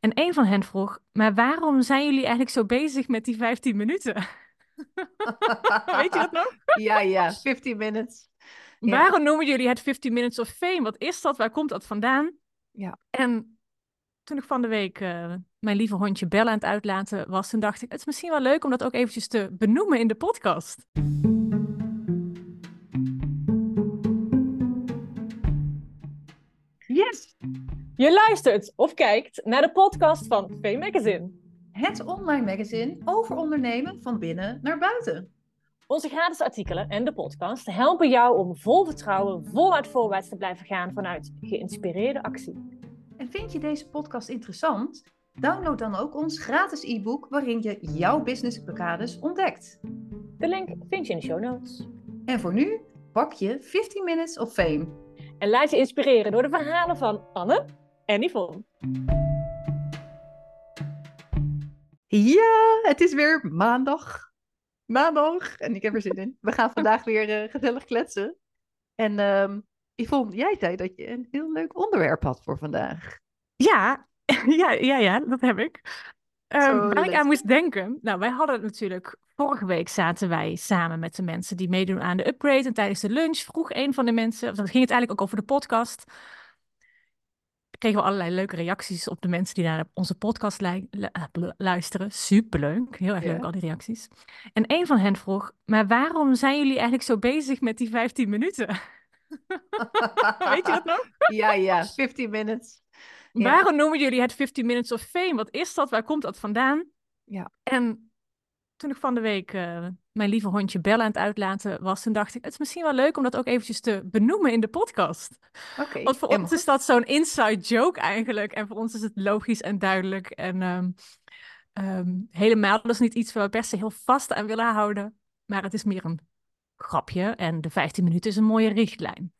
En een van hen vroeg, maar waarom zijn jullie eigenlijk zo bezig met die 15 minuten? Weet je dat nog? Ja, ja, 15 minutes. Ja. Waarom noemen jullie het 15 minutes of fame? Wat is dat? Waar komt dat vandaan? Ja. En toen ik van de week eh, mijn lieve hondje Bella aan het uitlaten was, toen dacht ik, het is misschien wel leuk om dat ook eventjes te benoemen in de podcast. Yes! Je luistert of kijkt naar de podcast van Fame Magazine. Het online magazine over ondernemen van binnen naar buiten. Onze gratis artikelen en de podcast helpen jou om vol vertrouwen, voluit voorwaarts te blijven gaan vanuit geïnspireerde actie. En vind je deze podcast interessant? Download dan ook ons gratis e-book waarin je jouw business blokkades ontdekt. De link vind je in de show notes. En voor nu pak je 15 minutes of fame. En laat je inspireren door de verhalen van Anne en Yvonne. Ja, het is weer maandag. Maandag. En ik heb er zin in. We gaan vandaag weer uh, gezellig kletsen. En um, Yvonne, jij zei dat je een heel leuk onderwerp had voor vandaag. Ja, ja, ja, ja dat heb ik. Um, waar ik aan moest denken. Nou, wij hadden het natuurlijk. Vorige week zaten wij samen met de mensen die meedoen aan de upgrade. En tijdens de lunch vroeg een van de mensen. Of dan ging het eigenlijk ook over de podcast. Kregen we allerlei leuke reacties op de mensen die naar onze podcast luisteren. Superleuk. Heel erg leuk, al die reacties. En een van hen vroeg: Maar waarom zijn jullie eigenlijk zo bezig met die 15 minuten? Weet je dat nog? Ja, ja, 15 minutes. Waarom noemen jullie het 15 minutes of fame? Wat is dat? Waar komt dat vandaan? Ja. En toen ik van de week uh, mijn lieve hondje Bella aan het uitlaten was, toen dacht ik, het is misschien wel leuk om dat ook eventjes te benoemen in de podcast. Okay, Want voor ons is dat zo'n inside joke eigenlijk. En voor ons is het logisch en duidelijk. En um, um, helemaal, dat is niet iets waar we per se heel vast aan willen houden. Maar het is meer een grapje. En de 15 minuten is een mooie richtlijn.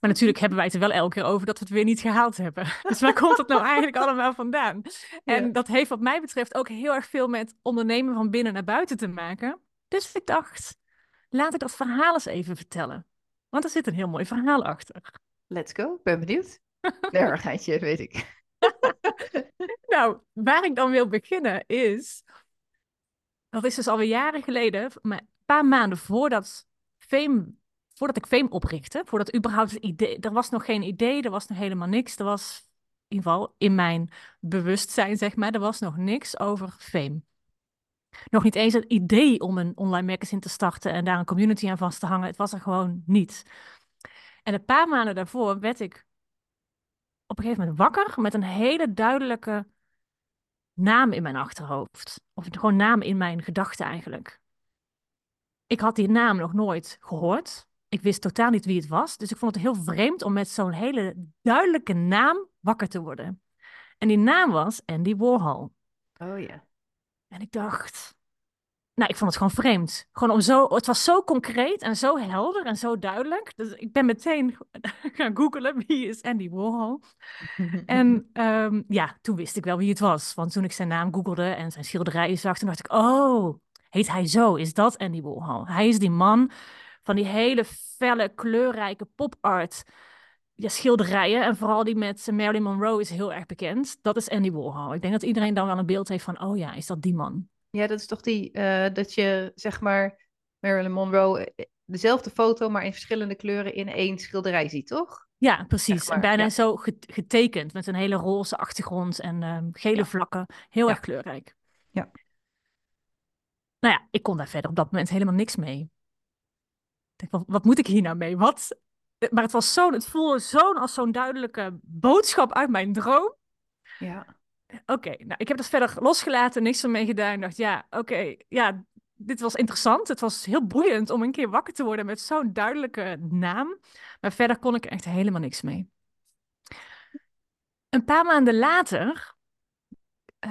Maar natuurlijk hebben wij het er wel elke keer over dat we het weer niet gehaald hebben. Dus waar komt het nou eigenlijk allemaal vandaan? En ja. dat heeft wat mij betreft ook heel erg veel met ondernemen van binnen naar buiten te maken. Dus ik dacht, laat ik dat verhaal eens even vertellen. Want er zit een heel mooi verhaal achter. Let's go, ik ben benieuwd. Nerigheidje, weet ik. nou, waar ik dan wil beginnen is... Dat is dus alweer jaren geleden, maar een paar maanden voordat Fame voordat ik Fame oprichtte, voordat überhaupt het idee, er was nog geen idee, er was nog helemaal niks. Er was in ieder geval in mijn bewustzijn, zeg maar, er was nog niks over Fame. Nog niet eens het idee om een online magazine te starten en daar een community aan vast te hangen. Het was er gewoon niet. En een paar maanden daarvoor werd ik op een gegeven moment wakker met een hele duidelijke naam in mijn achterhoofd. Of gewoon naam in mijn gedachten eigenlijk. Ik had die naam nog nooit gehoord. Ik wist totaal niet wie het was. Dus ik vond het heel vreemd om met zo'n hele duidelijke naam wakker te worden. En die naam was Andy Warhol. Oh ja. En ik dacht, nou, ik vond het gewoon vreemd. Gewoon om zo, het was zo concreet en zo helder en zo duidelijk. Dus ik ben meteen gaan googlen wie is Andy Warhol. en um, ja, toen wist ik wel wie het was. Want toen ik zijn naam googelde en zijn schilderijen zag, toen dacht ik, oh, heet hij zo? Is dat Andy Warhol? Hij is die man van die hele felle, kleurrijke pop-art ja, schilderijen. En vooral die met Marilyn Monroe is heel erg bekend. Dat is Andy Warhol. Ik denk dat iedereen dan wel een beeld heeft van, oh ja, is dat die man? Ja, dat is toch die, uh, dat je zeg maar Marilyn Monroe, dezelfde foto, maar in verschillende kleuren in één schilderij ziet, toch? Ja, precies. Maar, en bijna ja. zo getekend met een hele roze achtergrond en um, gele ja. vlakken. Heel erg kleurrijk. Ja. Nou ja, ik kon daar verder op dat moment helemaal niks mee denk, wat, wat moet ik hier nou mee? Wat? Maar het was zo'n, het voelde zo'n als zo'n duidelijke boodschap uit mijn droom. Ja. Oké, okay, nou, ik heb dat verder losgelaten, niks ermee gedaan. Ik dacht, ja, oké, okay, ja, dit was interessant. Het was heel boeiend om een keer wakker te worden met zo'n duidelijke naam. Maar verder kon ik echt helemaal niks mee. Een paar maanden later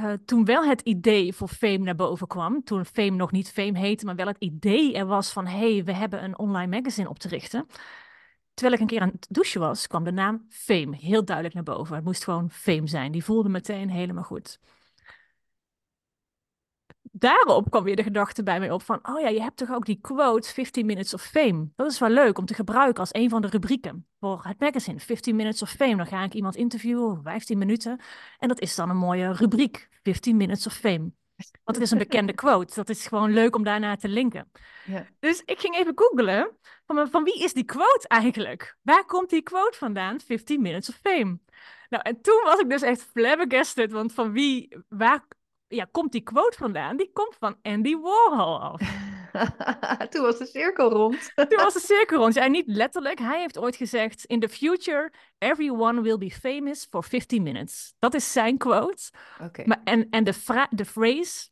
uh, toen wel het idee voor Fame naar boven kwam, toen Fame nog niet Fame heette, maar wel het idee er was van, hé, hey, we hebben een online magazine op te richten. Terwijl ik een keer aan het douchen was, kwam de naam Fame heel duidelijk naar boven. Het moest gewoon Fame zijn. Die voelde meteen helemaal goed. Daarop kwam weer de gedachte bij mij op van, oh ja, je hebt toch ook die quote 15 Minutes of Fame. Dat is wel leuk om te gebruiken als een van de rubrieken voor het magazine. 15 Minutes of Fame. Dan ga ik iemand interviewen, 15 minuten. En dat is dan een mooie rubriek, 15 Minutes of Fame. Want het is een bekende quote. Dat is gewoon leuk om daarna te linken. Ja. Dus ik ging even googlen van, van wie is die quote eigenlijk? Waar komt die quote vandaan? 15 Minutes of Fame. Nou, en toen was ik dus echt flabbergasted, want van wie, waar ja, komt die quote vandaan? Die komt van Andy Warhol af. Toen was de cirkel rond. Toen was de cirkel rond. Ja, niet letterlijk. Hij heeft ooit gezegd: In the future, everyone will be famous for 15 minutes. Dat is zijn quote. Oké. Maar, en en de, de phrase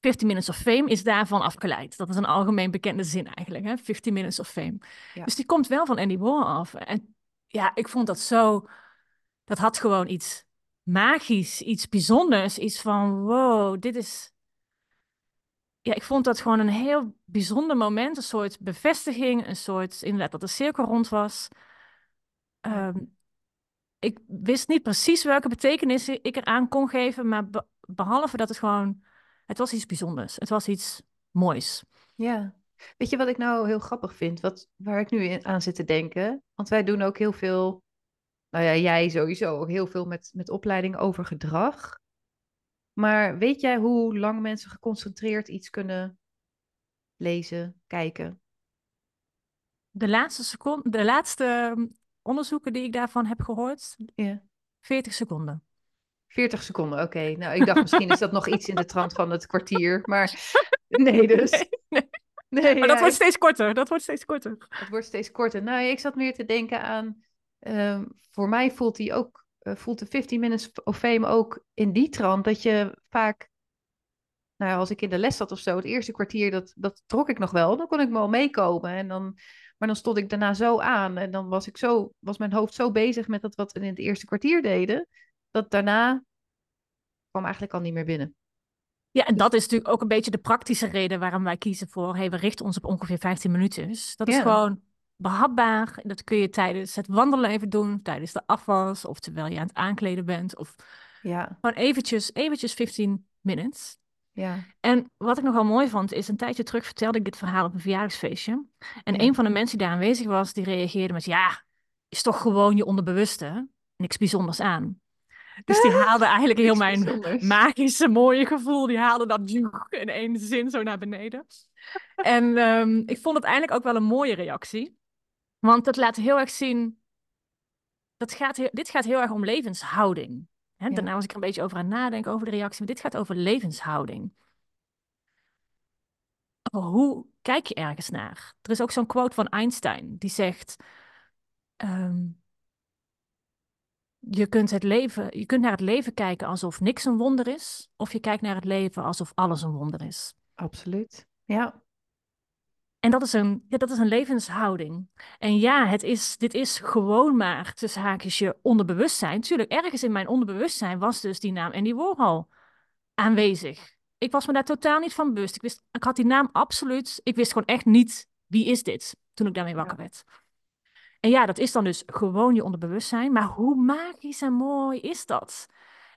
15 minutes of fame is daarvan afgeleid. Dat is een algemeen bekende zin eigenlijk, hè? 15 minutes of fame. Ja. Dus die komt wel van Andy Warhol af. En ja, ik vond dat zo... Dat had gewoon iets magisch, iets bijzonders. Iets van, wow, dit is... Ja, ik vond dat gewoon een heel bijzonder moment. Een soort bevestiging, een soort, inderdaad, dat de cirkel rond was. Ehm, ik wist niet precies welke betekenis ik eraan kon geven, maar be- behalve dat het gewoon, het was iets bijzonders. Het was iets moois. Ja. Weet je wat ik nou heel grappig vind? Wat, waar ik nu aan zit te denken? Want wij doen ook heel veel, nou ja, jij sowieso, ook heel veel met, met opleiding over gedrag. Maar weet jij hoe lang mensen geconcentreerd iets kunnen lezen, kijken? De laatste seconde, de laatste um, onderzoeken die ik daarvan heb gehoord, Ja. 40 seconden. 40 seconden, oké. Nou, ik dacht misschien is dat nog iets in de trant van het kwartier, maar nee dus. Nee, nee. Nee, Maar dat wordt steeds korter. Dat wordt steeds korter. Het wordt steeds korter. Nou, ik zat meer te denken aan. Ehm, voor mij voelt die ook. eh, voelt de 15 Minutes of Fame ook in die trant dat je vaak. Nou ja, als ik in de les zat of zo, het eerste kwartier, dat, dat trok ik nog wel. Dan kon ik wel meekomen. En dan, maar dan stond ik daarna zo aan. En dan was, ik zo, was mijn hoofd zo bezig met dat wat we in het eerste kwartier deden. Dat daarna kwam eigenlijk al niet meer binnen. Ja, en dat is natuurlijk ook een beetje de praktische reden waarom wij kiezen voor, hey, we richten ons op ongeveer 15 minuten. Dus dat is gewoon behapbaar. Dat kun je tijdens het wandelen even doen, tijdens de afwas, of terwijl je aan het aankleden bent, of Ja, gewoon eventjes, eventjes 15 minutes. ja. En wat ik nogal mooi vond, is een tijdje terug vertelde ik dit verhaal op een verjaardagsfeestje. En Ja. een van de mensen die daar aanwezig was, die reageerde met, ja, is toch gewoon je onderbewuste, niks bijzonders aan. Dus die haalde eigenlijk heel mijn bijzonders. magische, mooie gevoel, die haalde dat in één zin zo naar beneden. En ehm, ik vond het eigenlijk ook wel een mooie reactie. Want het laat heel erg zien, dat gaat, heel- dit gaat heel erg om levenshouding. Hè, Ja. Daarna was ik er een beetje over aan nadenken over de reactie, maar dit gaat over levenshouding. Hoe kijk je ergens naar? Er is ook zo'n quote van Einstein die zegt: ehm, je, kunt het leven, je kunt naar het leven kijken alsof niks een wonder is, of je kijkt naar het leven alsof alles een wonder is. Absoluut. Ja, En dat is een, ja, dat is een levenshouding. En ja, het is, dit is gewoon maar tussen haakjes je onderbewustzijn. Tuurlijk, ergens in mijn onderbewustzijn was dus die naam Andy Warhol aanwezig. Ik was me daar totaal niet van bewust. Ik, wist, ik had die naam absoluut. Ik wist gewoon echt niet wie is dit toen ik daarmee wakker Ja. werd. En ja, dat is dan dus gewoon je onderbewustzijn. Maar hoe magisch en mooi is dat?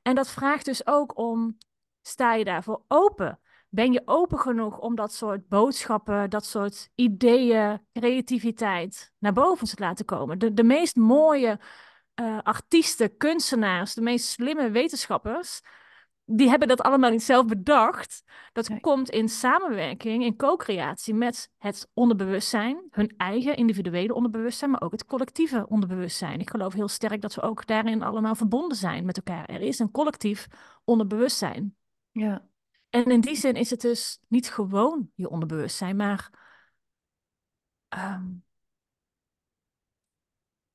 En dat vraagt dus ook om: sta je daarvoor open? Ben je open genoeg om dat soort boodschappen, dat soort ideeën, creativiteit naar boven te laten komen? De, de meest mooie eh, artiesten, kunstenaars, de meest slimme wetenschappers, die hebben dat allemaal niet zelf bedacht. Dat Nee. komt in samenwerking, in co-creatie met het onderbewustzijn, hun eigen individuele onderbewustzijn, maar ook het collectieve onderbewustzijn. Ik geloof heel sterk dat we ook daarin allemaal verbonden zijn met elkaar. Er is een collectief onderbewustzijn. ja. En in die zin is het dus niet gewoon je onderbewustzijn, maar ehm,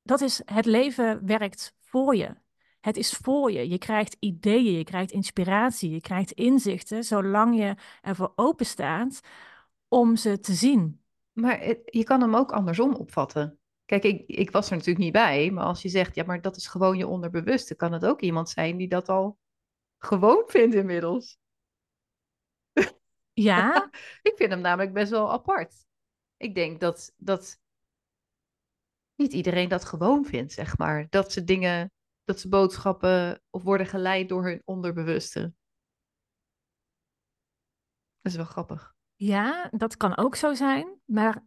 dat is het leven werkt voor je. Het is voor je. Je krijgt ideeën, je krijgt inspiratie, je krijgt inzichten, zolang je ervoor open staat om ze te zien. Maar je kan hem ook andersom opvatten. Kijk, ik, ik was er natuurlijk niet bij, maar als je zegt, ja, maar dat is gewoon je onderbewuste, kan het ook iemand zijn die dat al gewoon vindt inmiddels. Ja, Ik vind hem namelijk best wel apart. Ik denk dat, dat niet iedereen dat gewoon vindt, zeg maar. Dat ze dingen, dat ze boodschappen of worden geleid door hun onderbewuste. Dat is wel grappig. Ja, dat kan ook zo zijn. Maar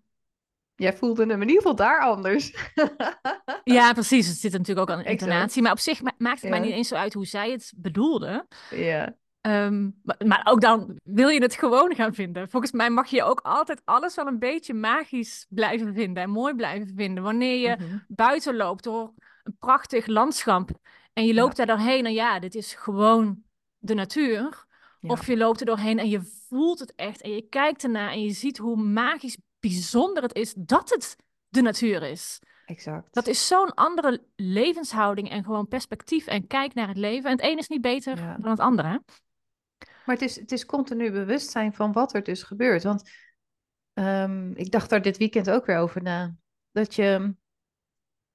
Jij voelde hem in ieder geval daar anders. ja, precies. Het zit natuurlijk ook aan de intonatie. Maar op zich ma- maakt het mij niet eens zo uit hoe zij het bedoelde. ja. Ehm, maar, maar ook dan wil je het gewoon gaan vinden. Volgens mij mag je ook altijd alles wel een beetje magisch blijven vinden en mooi blijven vinden. Wanneer je Mhm. buiten loopt door een prachtig landschap en je loopt daar doorheen en ja, dit is gewoon de natuur. Ja. Of je loopt er doorheen en je voelt het echt en je kijkt ernaar en je ziet hoe magisch bijzonder het is dat het de natuur is. Exact. Dat is zo'n andere levenshouding en gewoon perspectief en kijk naar het leven. En het een is niet beter Ja. dan het andere. Maar het is, het is continu bewustzijn van wat er dus gebeurt. Want ehm, ik dacht daar dit weekend ook weer over na. Dat je,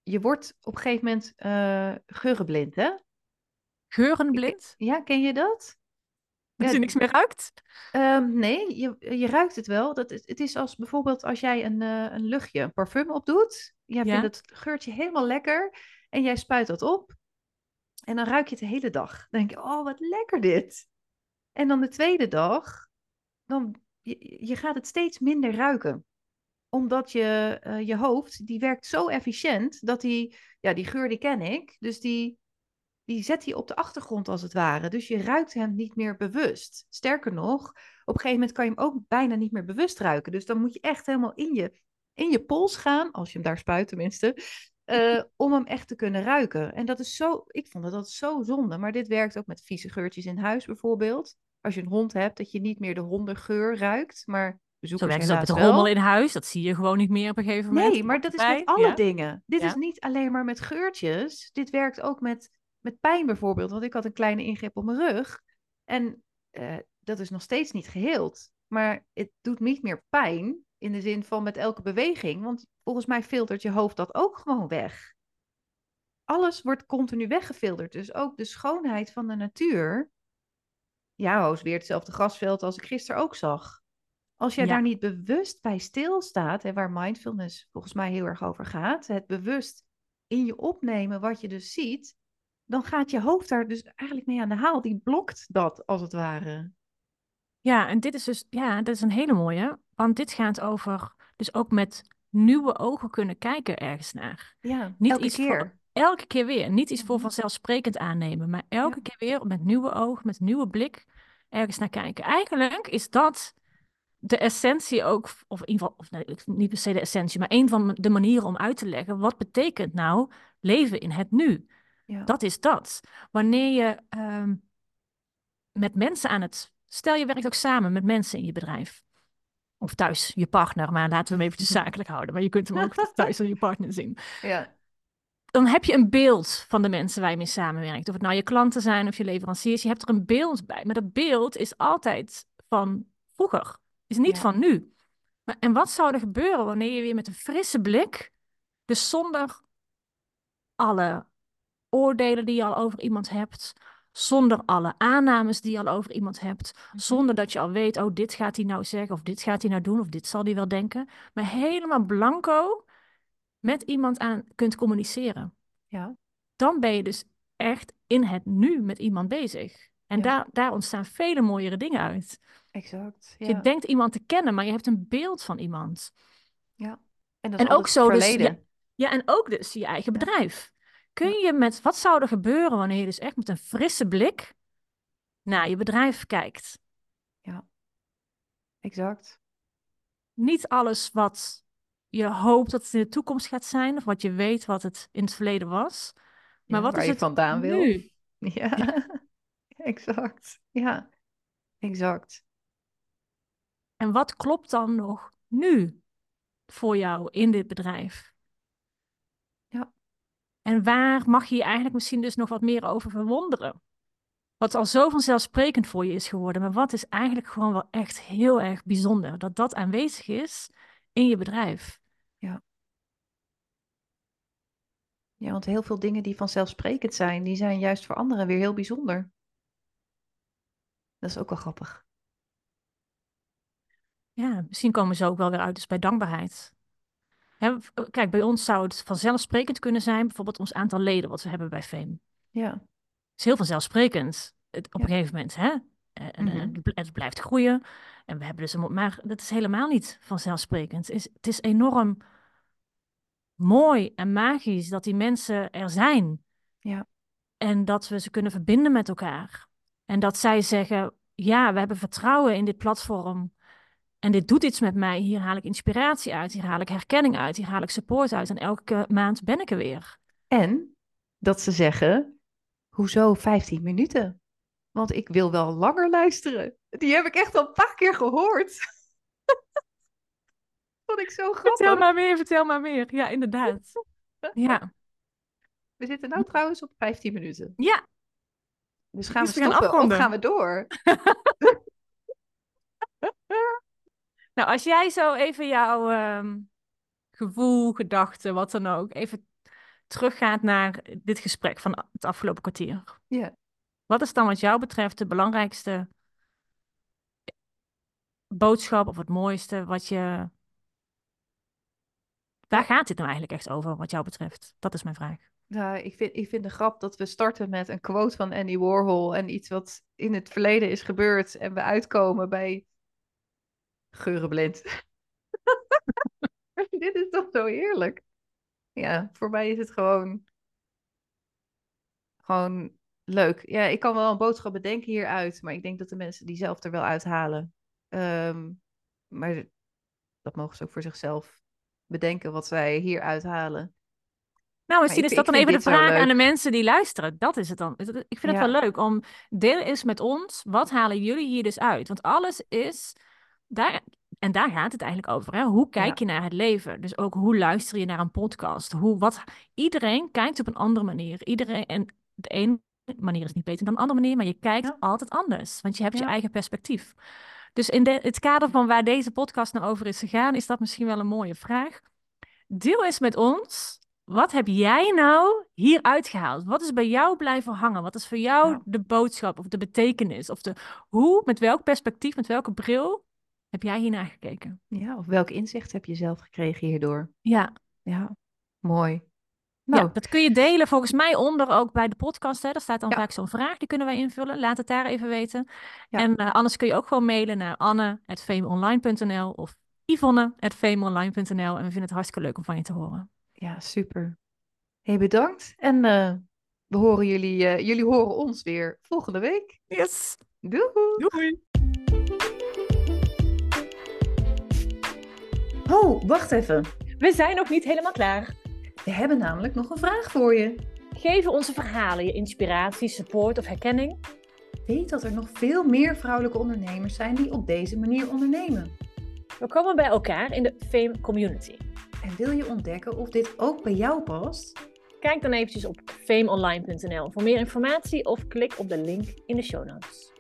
je wordt op een gegeven moment eh geurenblind, hè? Geurenblind? Ja, ken je dat? Dat Ja, je niks meer ruikt? Ehm, nee, je, je ruikt het wel. Dat, het is als bijvoorbeeld als jij een, eh, een luchtje, een parfum opdoet. Jij Ja. vindt het geurtje helemaal lekker en jij spuit dat op. En dan ruik je het de hele dag. Dan denk je, oh, wat lekker dit. En dan de tweede dag, dan, je, je gaat het steeds minder ruiken. Omdat je, eh, je hoofd, die werkt zo efficiënt, dat die, ja, die geur die ken ik. Dus die, die zet hij op de achtergrond als het ware. Dus je ruikt hem niet meer bewust. Sterker nog, op een gegeven moment kan je hem ook bijna niet meer bewust ruiken. Dus dan moet je echt helemaal in je, in je pols gaan, als je hem daar spuit tenminste, eh, om hem echt te kunnen ruiken. En dat is zo, ik vond dat, dat zo zonde. Maar dit werkt ook met vieze geurtjes in huis bijvoorbeeld. Als je een hond hebt, dat je niet meer de hondengeur ruikt, maar Zo werkt het ook met rommel in huis. Dat zie je gewoon niet meer op een gegeven moment. Nee, maar dat is met alle ja. dingen. Dit Ja. is niet alleen maar met geurtjes. Dit werkt ook met, met pijn bijvoorbeeld. Want ik had een kleine ingreep op mijn rug. En eh, dat is nog steeds niet geheeld. Maar het doet niet meer pijn. In de zin van met elke beweging. Want volgens mij filtert je hoofd dat ook gewoon weg. Alles wordt continu weggefilterd. Dus ook de schoonheid van de natuur. Ja, is weer hetzelfde grasveld als ik gisteren ook zag. Als jij Ja. daar niet bewust bij stilstaat, en waar mindfulness volgens mij heel erg over gaat, het bewust in je opnemen wat je dus ziet, dan gaat je hoofd daar dus eigenlijk mee aan de haal. Die blokt dat, als het ware. Ja, en dit is dus, ja, dat is een hele mooie. Want dit gaat over, dus ook met nieuwe ogen kunnen kijken ergens naar. Ja, Niet elke iets voor- keer. Elke keer weer. Niet iets voor Mhm. vanzelfsprekend aannemen, maar elke Ja. keer weer met nieuwe ogen, met nieuwe blik ergens naar kijken. Eigenlijk is dat de essentie ook, of in ieder geval, of nee, niet per se de essentie, maar een van de manieren om uit te leggen wat betekent nou leven in het nu. Ja. Dat is dat. Wanneer je ehm, met mensen aan het, stel je werkt ook samen met mensen in je bedrijf. Of thuis, je partner, maar laten we hem eventjes zakelijk houden. Maar je kunt hem ook thuis aan je partner zien Ja. Dan heb je een beeld van de mensen waar je mee samenwerkt. Of het nou je klanten zijn of je leveranciers, je hebt er een beeld bij. Maar dat beeld is altijd van vroeger, is niet Ja. van nu. Maar, en wat zou er gebeuren wanneer je weer met een frisse blik, dus zonder alle oordelen die je al over iemand hebt, zonder alle aannames die je al over iemand hebt, Mhm. zonder dat je al weet, oh, dit gaat hij nou zeggen, of dit gaat hij nou doen, of dit zal hij wel denken, maar helemaal blanco met iemand aan kunt communiceren Ja. dan ben je dus echt in het nu met iemand bezig. En Ja. daar, daar ontstaan vele mooiere dingen uit. Exact. Ja. Je denkt iemand te kennen, maar je hebt een beeld van iemand. ja. En, dat En is ook zo dus. Ja, en ook dus je eigen Ja. bedrijf. Kun je met, wat zou er gebeuren wanneer je dus echt met een frisse blik naar je bedrijf kijkt? Exact. Niet alles wat je hoopt dat het in de toekomst gaat zijn, of wat je weet wat het in het verleden was. Maar Ja, wat waar is je het vandaan wil. nu? Ja. exact. Ja. Exact. En wat klopt dan nog nu voor jou in dit bedrijf? Ja. En waar mag je je eigenlijk misschien dus nog wat meer over verwonderen? Wat al zo vanzelfsprekend voor je is geworden, maar wat is eigenlijk gewoon wel echt heel erg bijzonder dat dat aanwezig is in je bedrijf. Ja, want heel veel dingen die vanzelfsprekend zijn, die zijn juist voor anderen weer heel bijzonder. Dat is ook wel grappig. Ja, misschien komen ze ook wel weer uit dus bij dankbaarheid. Hè, v- kijk, bij ons zou het vanzelfsprekend kunnen zijn, bijvoorbeeld ons aantal leden wat we hebben bij Fame. Ja, is heel vanzelfsprekend het, op Ja. een gegeven moment. Hè? En, en Mhm. het bl- het blijft groeien. En we hebben dus een, maar dat is helemaal niet vanzelfsprekend. Het is, het is enorm mooi en magisch dat die mensen er zijn. Ja. En dat we ze kunnen verbinden met elkaar. En dat zij zeggen, ja, we hebben vertrouwen in dit platform. En dit doet iets met mij. Hier haal ik inspiratie uit. Hier haal ik herkenning uit. Hier haal ik support uit. En elke maand ben ik er weer. En dat ze zeggen, hoezo 15 minuten? Want ik wil wel langer luisteren. Die heb ik echt al een paar keer gehoord. Vond ik zo Vertel grappig. maar meer, vertel maar meer. Ja, inderdaad. Ja, We zitten nou trouwens op 15 minuten. ja. Dus gaan we Dus we gaan stoppen of gaan we door? Nou, als jij zo even jouw ehm, gevoel, gedachten, wat dan ook, even teruggaat naar dit gesprek van het afgelopen kwartier. Ja. Wat is dan wat jou betreft de belangrijkste boodschap of het mooiste wat je... Waar gaat dit nou eigenlijk echt over, wat jou betreft? Dat is mijn vraag. Nou, ik vind, ik vind de grap dat we starten met een quote van Andy Warhol en iets wat in het verleden is gebeurd en we uitkomen bij geurenblind. Dit is toch zo heerlijk. Ja, voor mij is het gewoon, gewoon leuk. Ja, ik kan wel een boodschap bedenken hieruit, maar ik denk dat de mensen die zelf er wel uithalen. Ehm, maar dat mogen ze ook voor zichzelf bedenken wat zij hier uithalen. Nou, misschien ik- is dat ik dan even de vraag aan de mensen die luisteren. Dat is het dan. Ik vind het Ja. wel leuk om deel eens met ons. Wat halen jullie hier dus uit? Want alles is daar en daar gaat het eigenlijk over. Hè? Hoe kijk Ja. je naar het leven? Dus ook hoe luister je naar een podcast? Hoe wat iedereen kijkt op een andere manier. Iedereen en de ene manier is niet beter dan de andere manier, maar je kijkt Ja. altijd anders, want je hebt je eigen perspectief. Dus in de, het kader van waar deze podcast nou over is gegaan, is dat misschien wel een mooie vraag. Deel eens met ons. Wat heb jij nou hier uitgehaald? Wat is bij jou blijven hangen? Wat is voor jou Ja. de boodschap of de betekenis? Of de hoe, met welk perspectief, met welke bril heb jij hier naar gekeken? Ja, of welk inzicht heb je zelf gekregen hierdoor? Ja, Ja, mooi. Nou, ja, dat kun je delen volgens mij onder ook bij de podcast. Hè. Daar staat dan Ja. vaak zo'n vraag, die kunnen wij invullen. Laat het daar even weten. Ja. En eh, anders kun je ook gewoon mailen naar anne.fameonline.nl of yvonne.fameonline.nl. En we vinden het hartstikke leuk om van je te horen. ja, super. Hey, bedankt. En eh, we horen jullie, eh, jullie horen ons weer volgende week. Yes! Doei! Doei! Oh, wacht even. We zijn nog niet helemaal klaar. We hebben namelijk nog een vraag voor je. Geven onze verhalen je inspiratie, support of herkenning? Weet dat er nog veel meer vrouwelijke ondernemers zijn die op deze manier ondernemen. We komen bij elkaar in de Fame Community. En wil je ontdekken of dit ook bij jou past? Kijk dan eventjes op fameonline.nl voor meer informatie of klik op de link in de show notes.